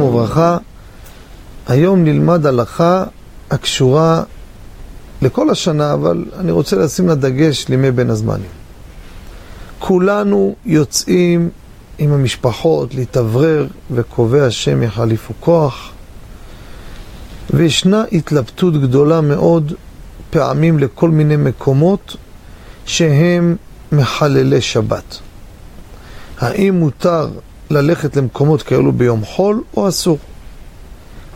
וברכה. היום נלמד הלכה הקשורה לכל השנה, אבל אני רוצה לשים לה דגש לימי בין הזמנים. כולנו יוצאים עם המשפחות להתאוורר וקובע השם יחליפו כוח, וישנה התלבטות גדולה מאוד פעמים לכל מיני מקומות שהם מחללי שבת. האם מותר ללכת למקומות כאלו ביום חול או אסור?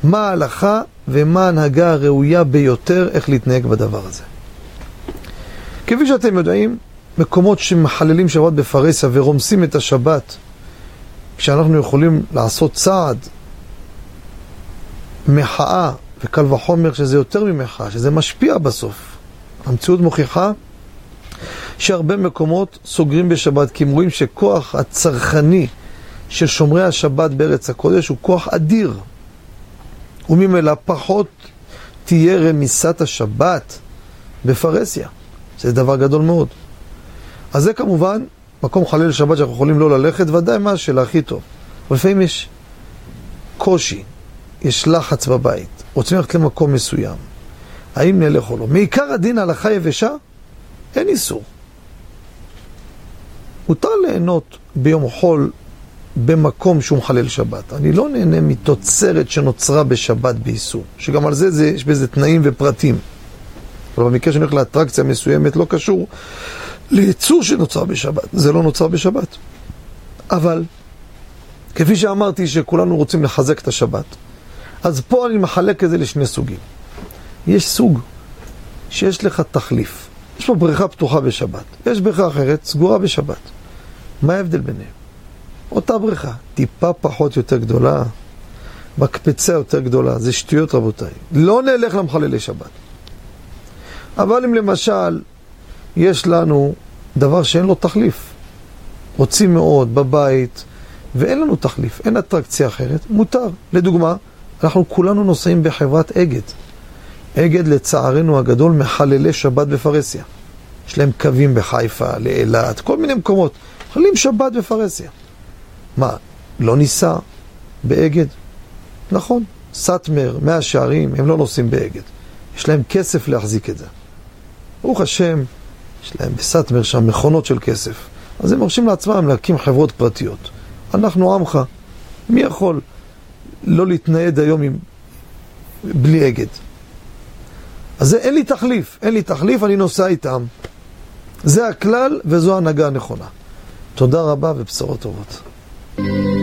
מה ההלכה ומה ההנהגה הראויה ביותר איך להתנהג בדבר הזה. כפי שאתם יודעים, מקומות שמחללים שבת בפרהסיה ורומסים את השבת, כשאנחנו יכולים לעשות צעד, מחאה, וקל וחומר שזה יותר ממחאה, שזה משפיע בסוף. המציאות מוכיחה שהרבה מקומות סוגרים בשבת, כי הם רואים שכוח הצרכני של שומרי השבת בארץ הקודש הוא כוח אדיר. וממילא פחות תהיה רמיסת השבת בפרהסיה. זה דבר גדול מאוד. אז זה כמובן מקום חלל שבת שאנחנו יכולים לא ללכת, ודאי מה השאלה הכי טוב. אבל לפעמים יש קושי, יש לחץ בבית, רוצים ללכת למקום מסוים. האם נלך או לא? מעיקר הדין הלכה יבשה, אין איסור. מותר ליהנות ביום חול במקום שהוא מחלל שבת. אני לא נהנה מתוצרת שנוצרה בשבת באיסור, שגם על זה, זה יש בזה תנאים ופרטים. אבל במקרה שאני הולך לאטרקציה מסוימת לא קשור ליצור שנוצר בשבת, זה לא נוצר בשבת. אבל, כפי שאמרתי שכולנו רוצים לחזק את השבת, אז פה אני מחלק את זה לשני סוגים. יש סוג שיש לך תחליף. יש פה בריכה פתוחה בשבת, יש בריכה אחרת סגורה בשבת. מה ההבדל ביניהם? אותה בריכה, טיפה פחות יותר גדולה, מקפצה יותר גדולה, זה שטויות רבותיי. לא נלך למחללי שבת. אבל אם למשל יש לנו דבר שאין לו תחליף, רוצים מאוד בבית, ואין לנו תחליף, אין אטרקציה אחרת, מותר. לדוגמה, אנחנו כולנו נוסעים בחברת אגד. אגד, לצערנו הגדול, מחללי שבת בפרהסיה. יש להם קווים בחיפה, לאילת, כל מיני מקומות. מחללים שבת בפרהסיה. מה, לא ניסע באגד? נכון, סאטמר, מאה שערים, הם לא נוסעים באגד. יש להם כסף להחזיק את זה. ברוך השם, יש להם בסאטמר שם מכונות של כסף. אז הם מרשים לעצמם להקים חברות פרטיות. אנחנו עמך, מי יכול לא להתנייד היום עם... בלי אגד? אז זה, אין לי תחליף, אין לי תחליף, אני נוסע איתם. זה הכלל וזו ההנהגה הנכונה. תודה רבה ובשורות טובות. Thank you.